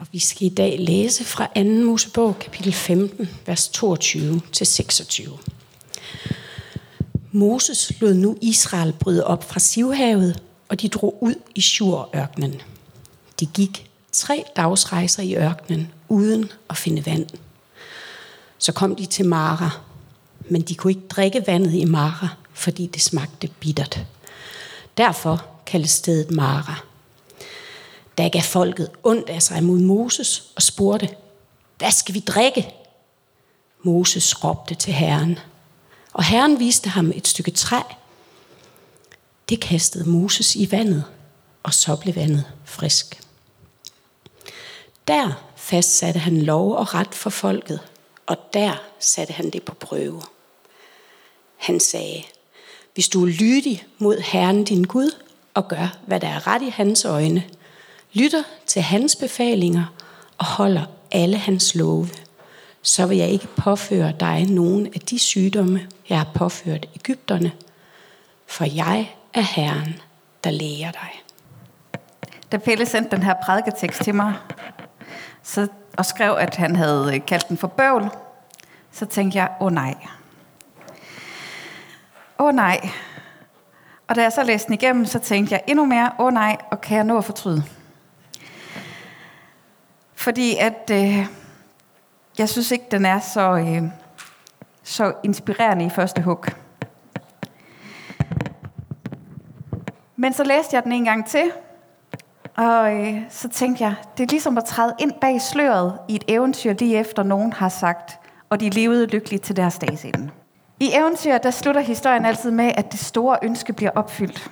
Og vi skal i dag læse fra 2. Mosebog, kapitel 15, vers 22 til 26. Moses lod nu Israel bryde op fra Sivhavet, og de drog ud i Shur-ørkenen. De gik tre dagsrejser i ørkenen, uden at finde vand. Så kom de til Mara, men de kunne ikke drikke vandet i Mara, fordi det smagte bittert. Derfor kaldes stedet Mara. Da gav folket ondt af sig mod Moses og spurgte, hvad skal vi drikke? Moses råbte til Herren, og Herren viste ham et stykke træ. Det kastede Moses i vandet, og så blev vandet frisk. Der fastsatte han lov og ret for folket, og der satte han det på prøve. Han sagde, hvis du er lydig mod Herren din Gud og gør, hvad der er ret i hans øjne, lytter til hans befalinger og holder alle hans love, så vil jeg ikke påføre dig nogen af de sygdomme, jeg har påført Ægypterne, for jeg er Herren, der læger dig. Da Pelle sendte den her prædiketekst til mig, så, og skrev, at han havde kaldt den for bøvl, så tænkte jeg, åh oh, nej. Åh oh, nej. Og da jeg så læste den igennem, så tænkte jeg endnu mere, åh oh, nej, og kan jeg nå at fortryde? Fordi at øh, jeg synes ikke, den er så, øh, så inspirerende i første hug. Men så læste jeg den en gang til, og øh, så tænkte jeg, det er ligesom at træde ind bag sløret i et eventyr lige efter nogen har sagt, og de levede lykkeligt til deres dages ende. I eventyr, der slutter historien altid med, at det store ønske bliver opfyldt.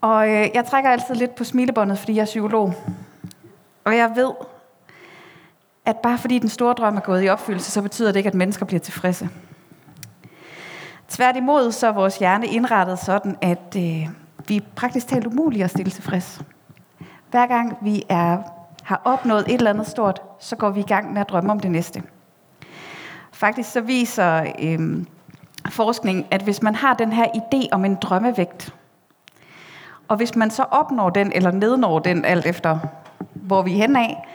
Og øh, jeg trækker altid lidt på smilebåndet, fordi jeg er psykolog. Og jeg ved, at bare fordi den store drøm er gået i opfyldelse, så betyder det ikke, at mennesker bliver tilfredse. Tværtimod så er vores hjerne indrettet sådan, at øh, vi er praktisk talt umulige at stille tilfreds. Hver gang vi er, har opnået et eller andet stort, så går vi i gang med at drømme om det næste. Faktisk så viser øh, forskning, at hvis man har den her idé om en drømmevægt, og hvis man så opnår den eller nednår den, alt efter hvor vi er hen af,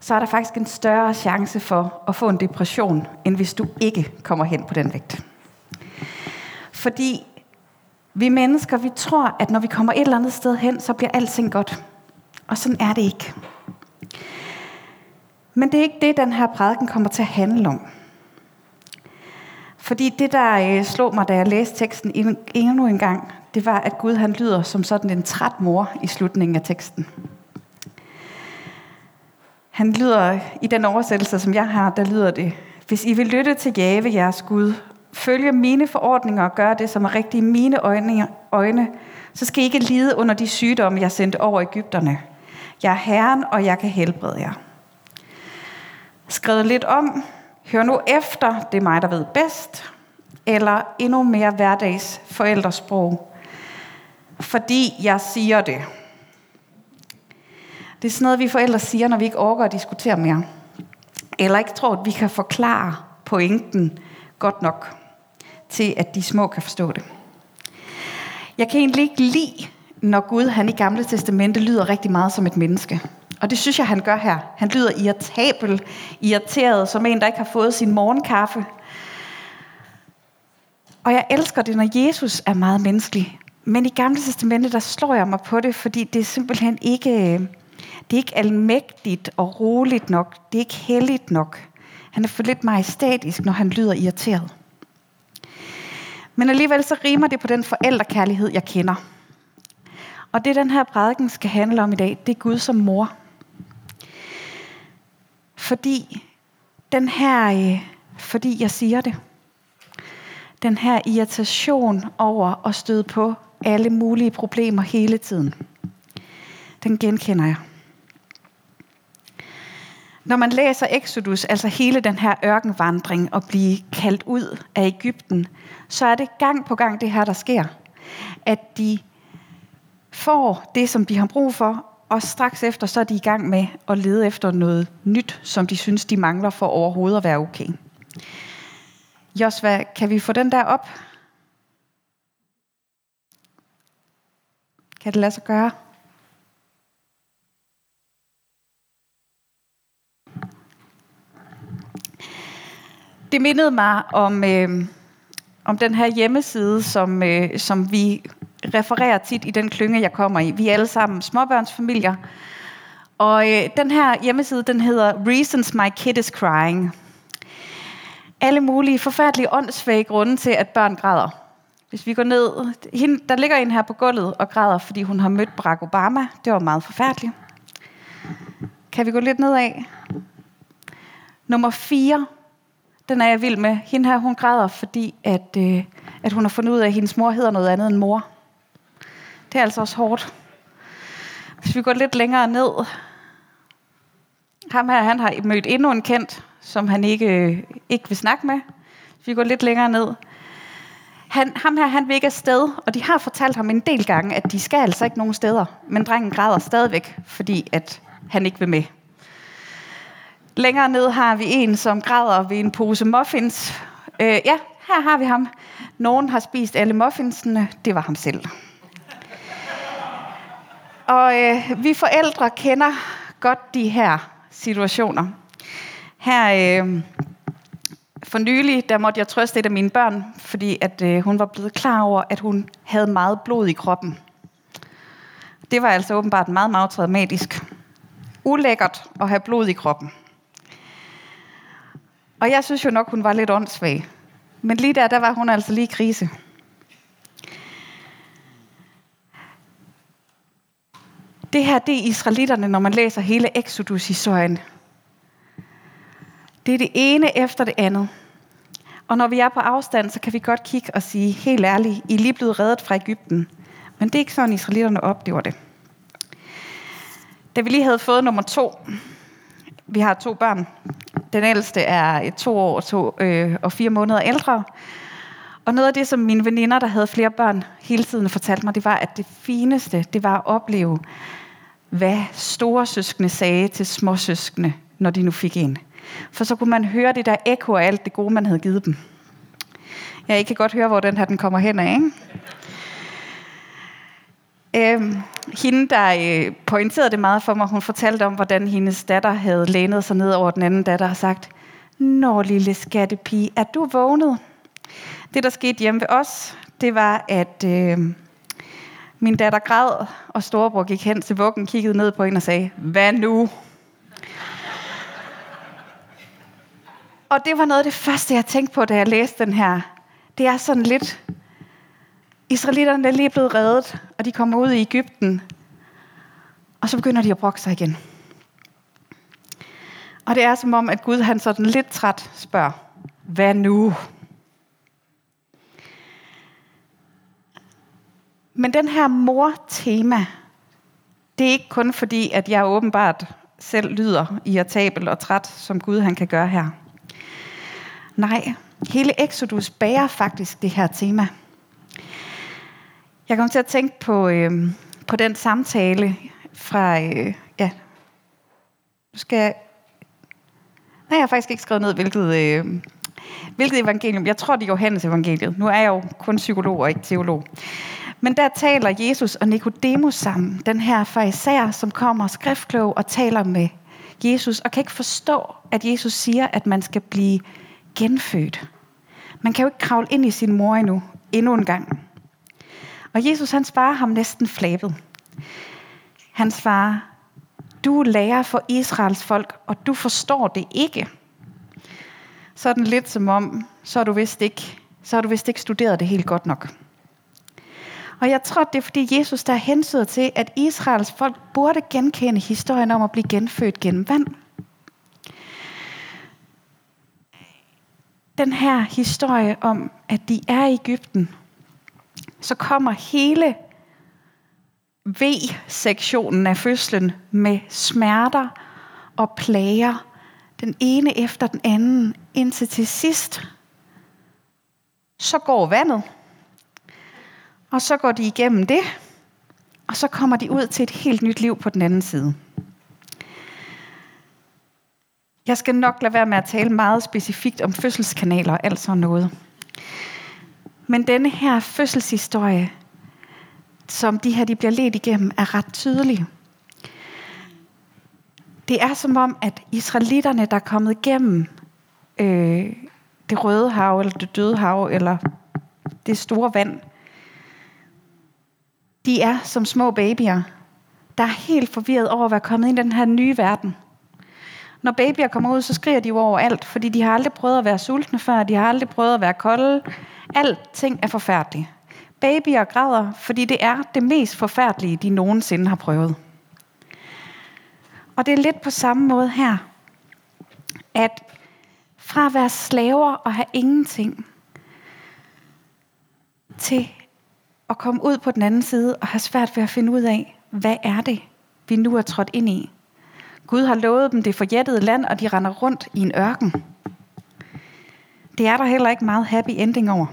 så er der faktisk en større chance for at få en depression, end hvis du ikke kommer hen på den vægt. Fordi vi mennesker, vi tror, at når vi kommer et eller andet sted hen, så bliver alting godt. Og sådan er det ikke. Men det er ikke det, den her prædiken kommer til at handle om. Fordi det, der øh, slog mig, da jeg læste teksten endnu en gang, det var, at Gud han lyder som sådan en træt mor i slutningen af teksten. Han lyder, i den oversættelse, som jeg har, der lyder det, hvis I vil lytte til Jave, jeres Gud, følge mine forordninger og gøre det, som er rigtigt i mine øjne, øjne, så skal I ikke lide under de sygdomme, jeg sendte over Ægypterne. Jeg er Herren, og jeg kan helbrede jer. Skrevet lidt om, hør nu efter, det er mig, der ved bedst, eller endnu mere hverdags forældresprog, fordi jeg siger det. Det er sådan noget, vi forældre siger, når vi ikke orker at diskutere mere. Eller ikke tror, at vi kan forklare pointen godt nok til, at de små kan forstå det. Jeg kan egentlig ikke lide, når Gud han i Gamle Testamente lyder rigtig meget som et menneske. Og det synes jeg, han gør her. Han lyder irritabel, irriteret, som en, der ikke har fået sin morgenkaffe. Og jeg elsker det, når Jesus er meget menneskelig. Men i Gamle Testamente, der slår jeg mig på det, fordi det er simpelthen ikke, øh, det er ikke almægtigt og roligt nok. Det er ikke helligt nok. Han er for lidt majestatisk, når han lyder irriteret. Men alligevel så rimer det på den forældrekærlighed, jeg kender. Og det, den her prædiken skal handle om i dag, det er Gud som mor. Fordi den her, øh, fordi jeg siger det, den her irritation over at støde på alle mulige problemer hele tiden, den genkender jeg. Når man læser Exodus, altså hele den her ørkenvandring og blive kaldt ud af Ægypten, så er det gang på gang det her, der sker. At de får det, som de har brug for, og straks efter, så er de i gang med at lede efter noget nyt, som de synes, de mangler for overhovedet at være okay. Josva, kan vi få den der op? Kan det lade sig gøre? Det mindede mig om, øh, om den her hjemmeside, som, øh, som vi refererer tit i den klynge, jeg kommer i. Vi er alle sammen småbørnsfamilier. Og øh, den her hjemmeside, den hedder Reasons My Kid is Crying. Alle mulige forfærdelige åndssvage grunde til, at børn græder. Hvis vi går ned, hende, der ligger en her på gulvet og græder, fordi hun har mødt Barack Obama. Det var meget forfærdeligt. Kan vi gå lidt nedad? Nummer 4, den er jeg vild med. Hende her, hun græder, fordi at, øh, at hun har fundet ud af, at hendes mor hedder noget andet end mor. Det er altså også hårdt. Hvis vi går lidt længere ned. Ham her, han har mødt endnu en kendt, som han ikke, øh, ikke vil snakke med. Hvis vi går lidt længere ned. Han, ham her, han vil ikke afsted, og de har fortalt ham en del gange, at de skal altså ikke nogen steder. Men drengen græder stadigvæk, fordi at han ikke vil med. Længere ned har vi en, som græder ved en pose muffins. Øh, ja, her har vi ham. Nogen har spist alle muffinsene. Det var ham selv. Og øh, vi forældre kender godt de her situationer. Her øh, for nylig, der måtte jeg trøste et af mine børn, fordi at, øh, hun var blevet klar over, at hun havde meget blod i kroppen. Det var altså åbenbart meget, meget traumatisk. Ulækkert at have blod i kroppen. Og jeg synes jo nok, hun var lidt åndssvag. Men lige der, der var hun altså lige i krise. Det her, det er israelitterne, når man læser hele Exodus-historien. Det er det ene efter det andet. Og når vi er på afstand, så kan vi godt kigge og sige, helt ærligt, I er lige blevet reddet fra Ægypten. Men det er ikke sådan, israelitterne oplever det. Da vi lige havde fået nummer to, vi har to børn. Den ældste er to år og, to, øh, og fire måneder ældre. Og noget af det, som mine veninder, der havde flere børn, hele tiden fortalte mig, det var, at det fineste, det var at opleve, hvad store søskende sagde til små søskende, når de nu fik en. For så kunne man høre det der ekko af alt det gode, man havde givet dem. Ja, I kan godt høre, hvor den her den kommer hen af, ikke? Øhm, hende, der øh, pointerede det meget for mig, hun fortalte om, hvordan hendes datter havde lænet sig ned over den anden datter og sagt, Nå, lille skattepige, er du vågnet? Det, der skete hjemme ved os, det var, at øh, min datter græd, og storebror gik hen til vuggen, kiggede ned på hende og sagde, hvad nu? og det var noget af det første, jeg tænkte på, da jeg læste den her. Det er sådan lidt, Israelitterne er lige blevet reddet, og de kommer ud i Ægypten, og så begynder de at brokke sig igen. Og det er som om, at Gud han sådan lidt træt spørger, hvad nu? Men den her mor-tema, det er ikke kun fordi, at jeg åbenbart selv lyder irritabel og træt, som Gud han kan gøre her. Nej, hele Exodus bærer faktisk det her tema. Jeg kom til at tænke på, øh, på den samtale fra, øh, ja, nu skal jeg, nej, jeg har faktisk ikke skrevet ned, hvilket, øh, hvilket evangelium. Jeg tror, det er Johannes evangeliet. Nu er jeg jo kun psykolog og ikke teolog. Men der taler Jesus og Nikodemus sammen, den her fariser, som kommer skriftklog og taler med Jesus, og kan ikke forstå, at Jesus siger, at man skal blive genfødt. Man kan jo ikke kravle ind i sin mor endnu, endnu en gang. Og Jesus han svarer ham næsten flabet. Han svarer, du er lærer for Israels folk, og du forstår det ikke. Sådan lidt som om, så har du vist ikke, så har du vist ikke studeret det helt godt nok. Og jeg tror, det er fordi Jesus der hensyder til, at Israels folk burde genkende historien om at blive genfødt gennem vand. Den her historie om, at de er i Ægypten, så kommer hele V-sektionen af fødslen med smerter og plager, den ene efter den anden, indtil til sidst, så går vandet, og så går de igennem det, og så kommer de ud til et helt nyt liv på den anden side. Jeg skal nok lade være med at tale meget specifikt om fødselskanaler og alt sådan noget. Men denne her fødselshistorie, som de her de bliver ledt igennem, er ret tydelig. Det er som om, at israelitterne, der er kommet igennem øh, det røde hav, eller det døde hav, eller det store vand. De er som små babyer, der er helt forvirret over at være kommet ind i den her nye verden. Når babyer kommer ud, så skriger de jo over alt, fordi de har aldrig prøvet at være sultne før, de har aldrig prøvet at være kolde. Alting er forfærdeligt. Babyer græder, fordi det er det mest forfærdelige, de nogensinde har prøvet. Og det er lidt på samme måde her, at fra at være slaver og have ingenting, til at komme ud på den anden side og have svært ved at finde ud af, hvad er det, vi nu er trådt ind i. Gud har lovet dem det forjættede land, og de render rundt i en ørken. Det er der heller ikke meget happy ending over.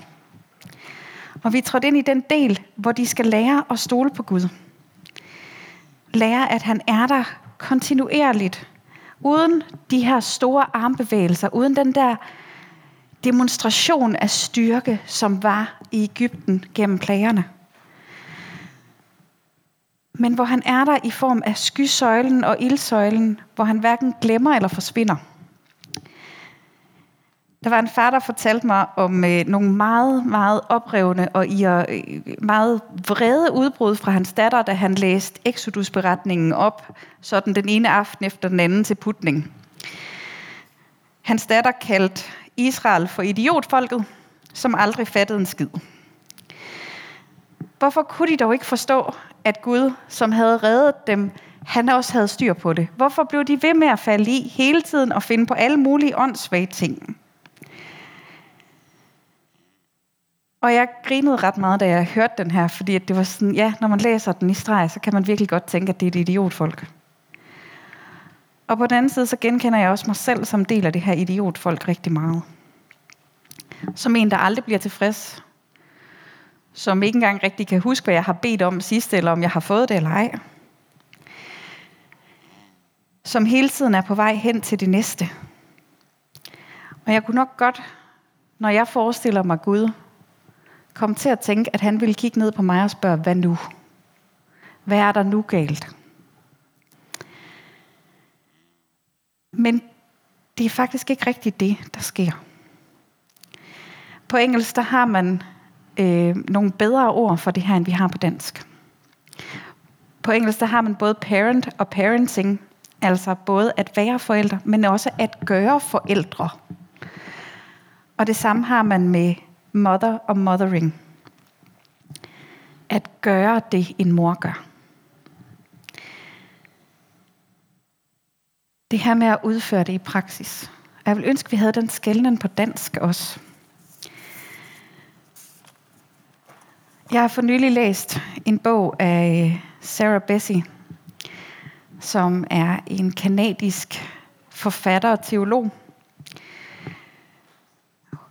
Og vi er trådt ind i den del, hvor de skal lære at stole på Gud. Lære, at han er der kontinuerligt, uden de her store armbevægelser, uden den der demonstration af styrke, som var i Ægypten gennem plagerne. Men hvor han er der i form af skysøjlen og ildsøjlen, hvor han hverken glemmer eller forsvinder. Der var en far, der fortalte mig om øh, nogle meget, meget oprevne og i, øh, meget vrede udbrud fra hans datter, da han læste Exodus-beretningen op, sådan den ene aften efter den anden til putning. Hans datter kaldte Israel for idiotfolket, som aldrig fattede en skid. Hvorfor kunne de dog ikke forstå, at Gud, som havde reddet dem, han også havde styr på det? Hvorfor blev de ved med at falde i hele tiden og finde på alle mulige åndssvage ting? Og jeg grinede ret meget, da jeg hørte den her, fordi det var sådan, ja, når man læser den i streg, så kan man virkelig godt tænke, at det er et idiotfolk. Og på den anden side, så genkender jeg også mig selv som del af det her idiotfolk rigtig meget. Som en, der aldrig bliver tilfreds. Som ikke engang rigtig kan huske, hvad jeg har bedt om sidst, eller om jeg har fået det eller ej. Som hele tiden er på vej hen til det næste. Og jeg kunne nok godt, når jeg forestiller mig Gud, komme til at tænke, at han ville kigge ned på mig og spørge, hvad nu? Hvad er der nu galt? Men det er faktisk ikke rigtigt det, der sker. På engelsk der har man øh, nogle bedre ord for det her, end vi har på dansk. På engelsk der har man både parent og parenting, altså både at være forældre, men også at gøre forældre. Og det samme har man med mother og mothering. At gøre det, en mor gør. Det her med at udføre det i praksis. Jeg vil ønske, at vi havde den skældning på dansk også. Jeg har for nylig læst en bog af øh, Sarah Bessie, som er en kanadisk forfatter og teolog.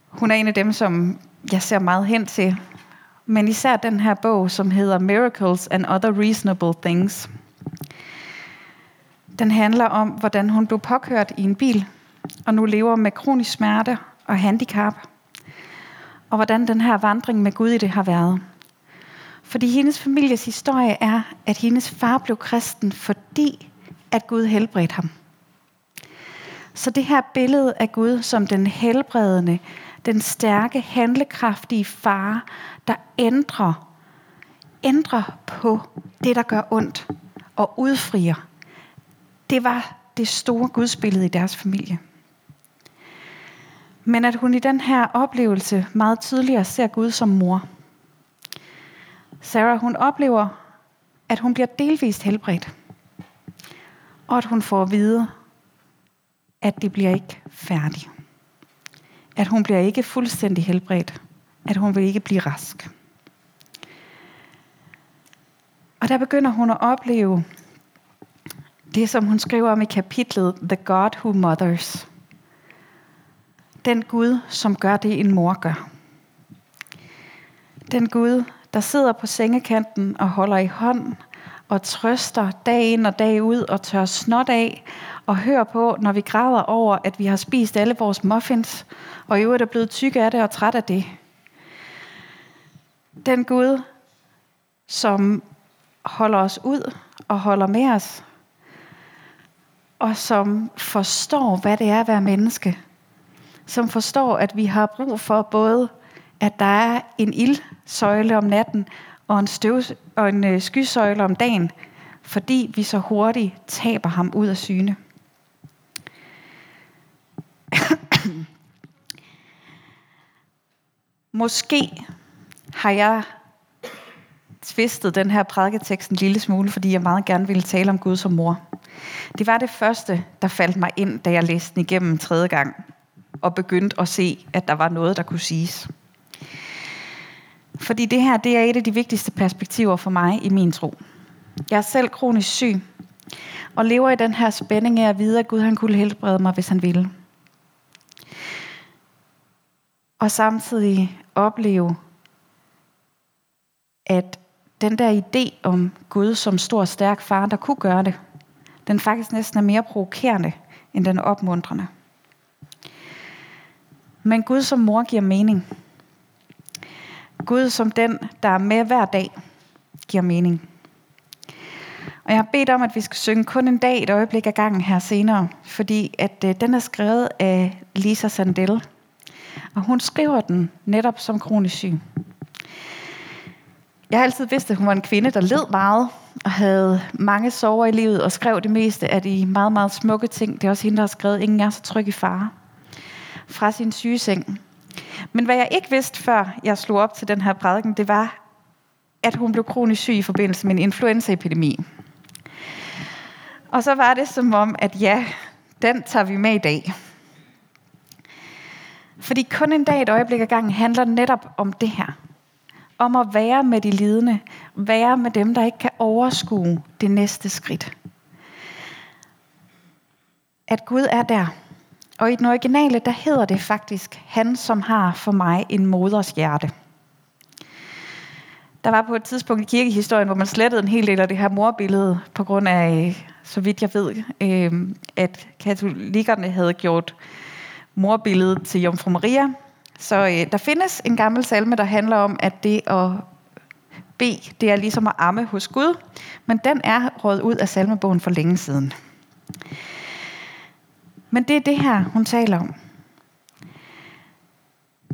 Hun er en af dem, som jeg ser meget hen til. Men især den her bog, som hedder Miracles and Other Reasonable Things. Den handler om, hvordan hun blev påkørt i en bil, og nu lever med kronisk smerte og handicap. Og hvordan den her vandring med Gud i det har været. Fordi hendes families historie er, at hendes far blev kristen, fordi at Gud helbredte ham. Så det her billede af Gud som den helbredende, den stærke, handlekraftige far, der ændrer, ændrer på det, der gør ondt, og udfrier. Det var det store gudsbillede i deres familie. Men at hun i den her oplevelse meget tydeligere ser Gud som mor. Sarah, hun oplever, at hun bliver delvist helbredt. Og at hun får at vide, at det bliver ikke færdigt at hun bliver ikke fuldstændig helbredt. At hun vil ikke blive rask. Og der begynder hun at opleve det, som hun skriver om i kapitlet The God Who Mothers. Den Gud, som gør det, en mor gør. Den Gud, der sidder på sengekanten og holder i hånd og trøster dag ind og dag ud og tør snot af og hører på, når vi græder over, at vi har spist alle vores muffins, og i øvrigt er blevet tykke af det og træt af det. Den Gud, som holder os ud og holder med os, og som forstår, hvad det er at være menneske, som forstår, at vi har brug for både, at der er en ildsøjle om natten og en, støv, og en øh, skysøjle om dagen, fordi vi så hurtigt taber ham ud af syne. Måske har jeg tvistet den her prædiketekst en lille smule, fordi jeg meget gerne ville tale om Gud som mor. Det var det første, der faldt mig ind, da jeg læste den igennem tredje gang, og begyndte at se, at der var noget, der kunne siges. Fordi det her, det er et af de vigtigste perspektiver for mig i min tro. Jeg er selv kronisk syg, og lever i den her spænding af at vide, at Gud han kunne helbrede mig, hvis han ville. Og samtidig opleve, at den der idé om Gud som stor og stærk far, der kunne gøre det, den faktisk næsten er mere provokerende, end den er opmuntrende. Men Gud som mor giver mening. Gud som den, der er med hver dag, giver mening. Og jeg har bedt om, at vi skal synge kun en dag et øjeblik af gangen her senere, fordi at øh, den er skrevet af Lisa Sandel. Og hun skriver den netop som kronisk syg. Jeg har altid vidst, at hun var en kvinde, der led meget og havde mange sorger i livet og skrev det meste af de meget, meget smukke ting. Det er også hende, der har skrevet Ingen er så tryg i fare fra sin sygeseng. Men hvad jeg ikke vidste, før jeg slog op til den her prædiken, det var, at hun blev kronisk syg i forbindelse med en influenzaepidemi. Og så var det som om, at ja, den tager vi med i dag. Fordi kun en dag et øjeblik ad gangen handler netop om det her om at være med de lidende, være med dem, der ikke kan overskue det næste skridt. At Gud er der. Og i den originale, der hedder det faktisk, han som har for mig en moders hjerte. Der var på et tidspunkt i kirkehistorien, hvor man slettede en hel del af det her morbillede, på grund af, så vidt jeg ved, øh, at katolikkerne havde gjort morbilledet til Jomfru Maria, så øh, der findes en gammel salme, der handler om, at det at bede, det er ligesom at amme hos Gud, men den er rådet ud af salmebogen for længe siden. Men det er det her, hun taler om.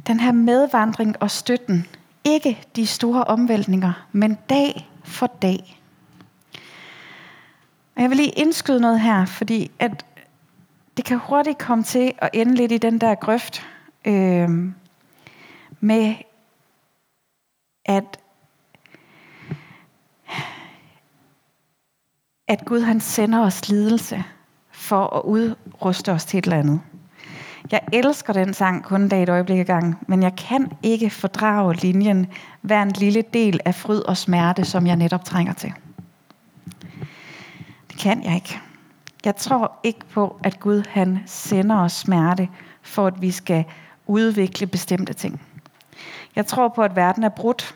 Den her medvandring og støtten. Ikke de store omvæltninger, men dag for dag. Og jeg vil lige indskyde noget her, fordi at det kan hurtigt komme til at ende lidt i den der grøft, øh, med at at Gud han sender os lidelse for at udruste os til et eller andet. Jeg elsker den sang kun dag et øjeblik ad gang, men jeg kan ikke fordrage linjen hver en lille del af fryd og smerte, som jeg netop trænger til. Det kan jeg ikke. Jeg tror ikke på, at Gud han sender os smerte, for at vi skal udvikle bestemte ting. Jeg tror på, at verden er brudt,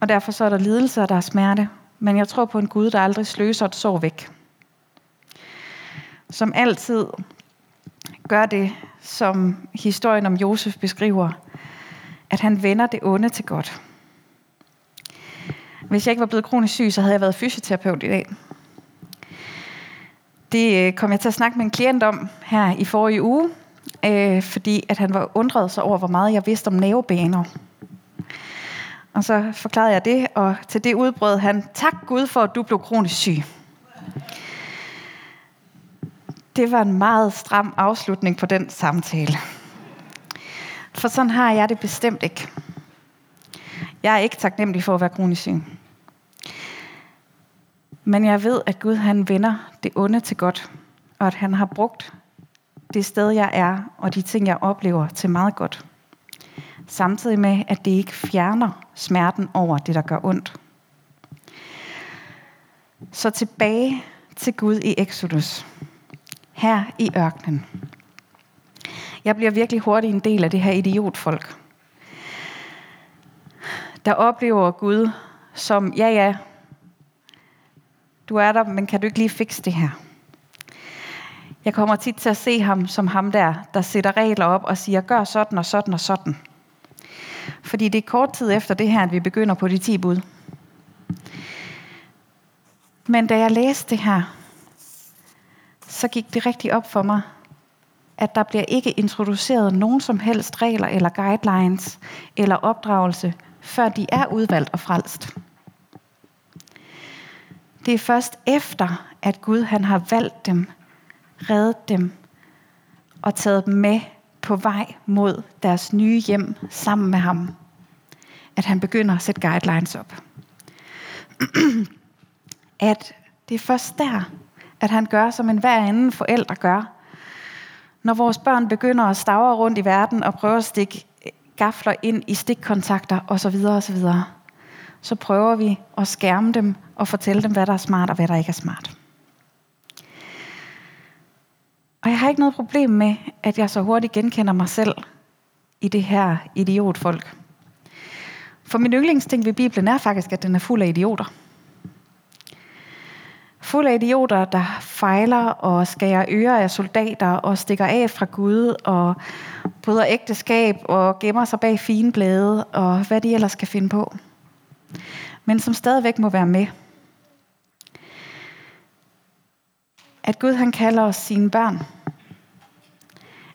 og derfor så er der lidelser, der er smerte. Men jeg tror på en Gud, der aldrig sløser et sår væk. Som altid gør det, som historien om Josef beskriver, at han vender det onde til godt. Hvis jeg ikke var blevet kronisk syg, så havde jeg været fysioterapeut i dag. Det øh, kom jeg til at snakke med en klient om her i forrige uge, øh, fordi at han var undret sig over, hvor meget jeg vidste om nervebaner. Og så forklarede jeg det, og til det udbrød han, tak Gud for, at du blev kronisk syg. Det var en meget stram afslutning på den samtale. For sådan har jeg det bestemt ikke. Jeg er ikke taknemmelig for at være kronisk syg. Men jeg ved, at Gud han vender det onde til godt, og at han har brugt det sted, jeg er, og de ting, jeg oplever, til meget godt. Samtidig med, at det ikke fjerner smerten over det, der gør ondt. Så tilbage til Gud i Exodus. Her i ørkenen. Jeg bliver virkelig hurtigt en del af det her idiotfolk. Der oplever Gud som, ja ja, du er der, men kan du ikke lige fikse det her? Jeg kommer tit til at se ham som ham der, der sætter regler op og siger, gør sådan og sådan og sådan. Fordi det er kort tid efter det her, at vi begynder på de 10 bud. Men da jeg læste det her, så gik det rigtig op for mig, at der bliver ikke introduceret nogen som helst regler eller guidelines eller opdragelse, før de er udvalgt og frelst. Det er først efter, at Gud han har valgt dem, reddet dem og taget dem med på vej mod deres nye hjem sammen med ham, at han begynder at sætte guidelines op. at det er først der, at han gør, som en hver anden forældre gør. Når vores børn begynder at stavre rundt i verden og prøver at stikke gafler ind i stikkontakter osv. osv., så prøver vi at skærme dem og fortælle dem, hvad der er smart og hvad der ikke er smart. Og jeg har ikke noget problem med, at jeg så hurtigt genkender mig selv i det her idiotfolk. For min yndlingsting ved Bibelen er faktisk, at den er fuld af idioter. Fuld af idioter, der fejler og skærer ører af soldater og stikker af fra Gud og bryder ægteskab og gemmer sig bag fine blade og hvad de ellers skal finde på. Men som stadigvæk må være med. At Gud han kalder os sine børn.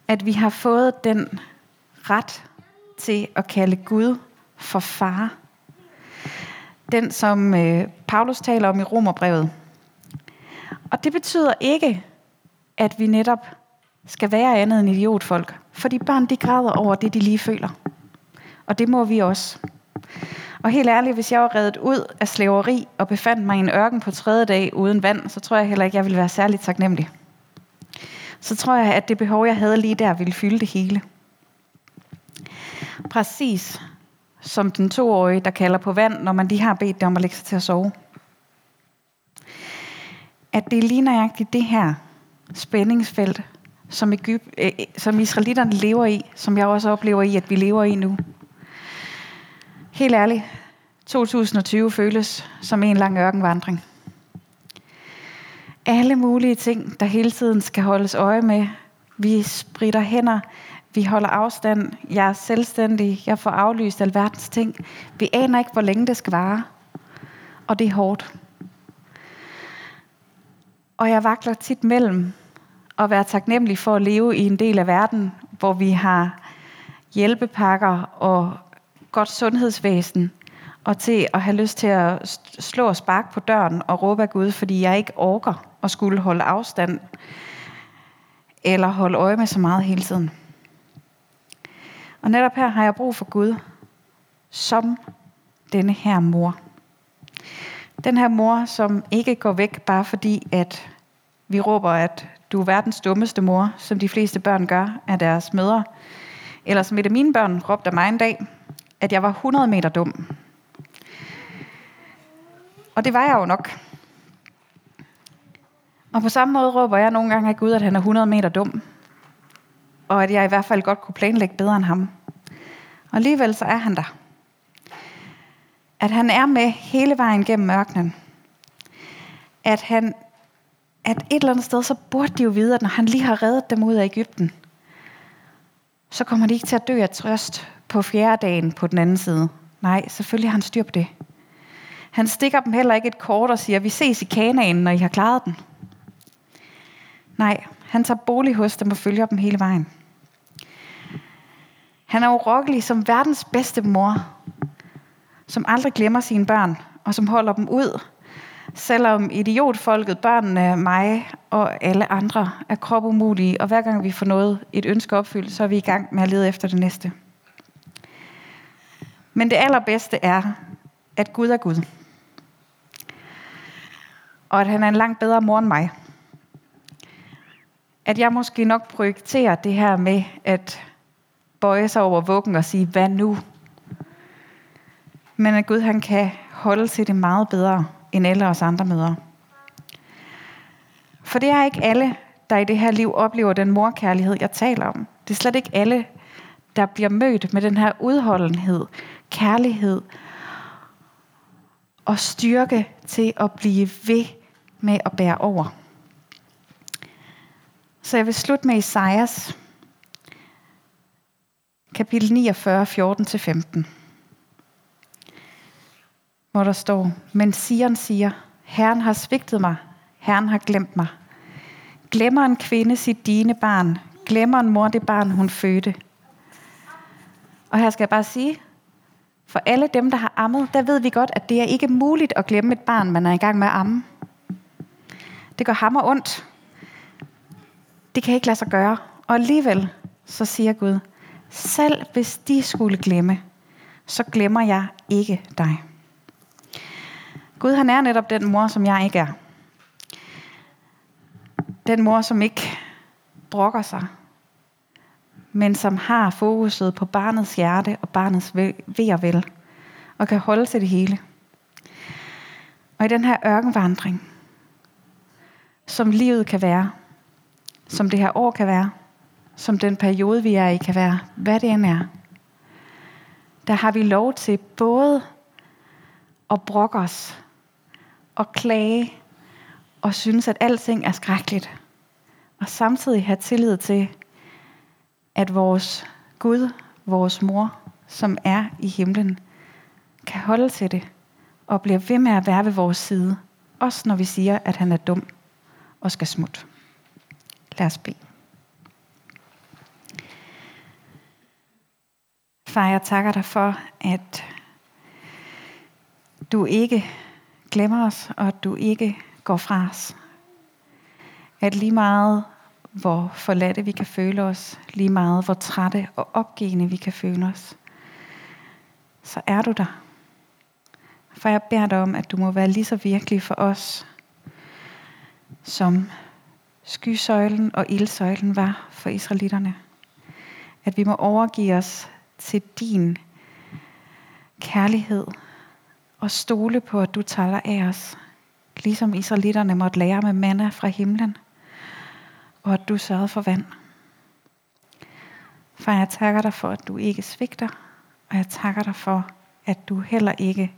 At vi har fået den ret til at kalde Gud for far. Den, som øh, Paulus taler om i Romerbrevet. Og det betyder ikke, at vi netop skal være andet end idiotfolk. Fordi børn, de græder over det, de lige føler. Og det må vi også. Og helt ærligt, hvis jeg var reddet ud af slaveri og befandt mig i en ørken på tredje dag uden vand, så tror jeg heller ikke, jeg ville være særligt taknemmelig. Så tror jeg, at det behov, jeg havde lige der, ville fylde det hele. Præcis som den toårige, der kalder på vand, når man lige har bedt dem om at lægge sig til at sove. At det er lige nøjagtigt det her spændingsfelt, som, Egypt, øh, som israelitterne lever i, som jeg også oplever i, at vi lever i nu. Helt ærligt, 2020 føles som en lang ørkenvandring. Alle mulige ting, der hele tiden skal holdes øje med. Vi spritter hænder, vi holder afstand, jeg er selvstændig, jeg får aflyst alverdens ting. Vi aner ikke, hvor længe det skal vare. Og det er hårdt. Og jeg vakler tit mellem at være taknemmelig for at leve i en del af verden, hvor vi har hjælpepakker og godt sundhedsvæsen, og til at have lyst til at slå og sparke på døren og råbe af Gud, fordi jeg ikke orker at skulle holde afstand eller holde øje med så meget hele tiden. Og netop her har jeg brug for Gud som denne her mor. Den her mor, som ikke går væk bare fordi, at vi råber, at du er verdens dummeste mor, som de fleste børn gør af deres mødre. Eller som et af mine børn råbte af mig en dag, at jeg var 100 meter dum. Og det var jeg jo nok. Og på samme måde råber jeg nogle gange af Gud, at han er 100 meter dum. Og at jeg i hvert fald godt kunne planlægge bedre end ham. Og alligevel så er han der. At han er med hele vejen gennem mørkenen. At han at et eller andet sted, så burde de jo vide, at når han lige har reddet dem ud af Ægypten, så kommer de ikke til at dø af trøst på fjerde dagen på den anden side. Nej, selvfølgelig har han styr på det. Han stikker dem heller ikke et kort og siger, vi ses i kanaen, når I har klaret den. Nej, han tager bolig hos dem og følger dem hele vejen. Han er urokkelig som verdens bedste mor, som aldrig glemmer sine børn, og som holder dem ud, selvom idiotfolket, børnene, mig og alle andre er kropumulige, og hver gang vi får noget, et ønske opfyldt, så er vi i gang med at lede efter det næste. Men det allerbedste er, at Gud er Gud. Og at han er en langt bedre mor end mig. At jeg måske nok projekterer det her med at bøje sig over vuggen og sige, hvad nu? Men at Gud han kan holde til det meget bedre end alle os andre mødre. For det er ikke alle, der i det her liv oplever den morkærlighed, jeg taler om. Det er slet ikke alle, der bliver mødt med den her udholdenhed, kærlighed og styrke til at blive ved med at bære over. Så jeg vil slutte med Isaias, kapitel 49, 14-15 hvor der står, men Sion siger, Herren har svigtet mig, Herren har glemt mig. Glemmer en kvinde sit dine barn, Glemmer en mor det barn, hun fødte. Og her skal jeg bare sige, for alle dem, der har ammet, der ved vi godt, at det er ikke muligt at glemme et barn, man er i gang med at amme. Det gør hammer ondt. Det kan ikke lade sig gøre. Og alligevel, så siger Gud, selv hvis de skulle glemme, så glemmer jeg ikke dig. Gud han er netop den mor, som jeg ikke er. Den mor, som ikke brokker sig, men som har fokuset på barnets hjerte og barnets ved og vel, og kan holde til det hele. Og i den her ørkenvandring, som livet kan være, som det her år kan være, som den periode, vi er i, kan være, hvad det end er, der har vi lov til både at brokke os og klage og synes, at alting er skrækkeligt. Og samtidig have tillid til, at vores Gud, vores mor, som er i himlen, kan holde til det og bliver ved med at være ved vores side. Også når vi siger, at han er dum og skal smutte. Lad os bede. Far, jeg takker dig for, at du ikke glemmer os, og at du ikke går fra os. At lige meget, hvor forladte vi kan føle os, lige meget, hvor trætte og opgivende vi kan føle os, så er du der. For jeg beder dig om, at du må være lige så virkelig for os, som skysøjlen og ildsøjlen var for israelitterne. At vi må overgive os til din kærlighed og stole på, at du taler af os, ligesom israelitterne måtte lære med manna fra himlen, og at du sørgede for vand. For jeg takker dig for, at du ikke svigter, og jeg takker dig for, at du heller ikke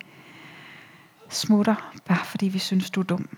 smutter, bare fordi vi synes, du er dum.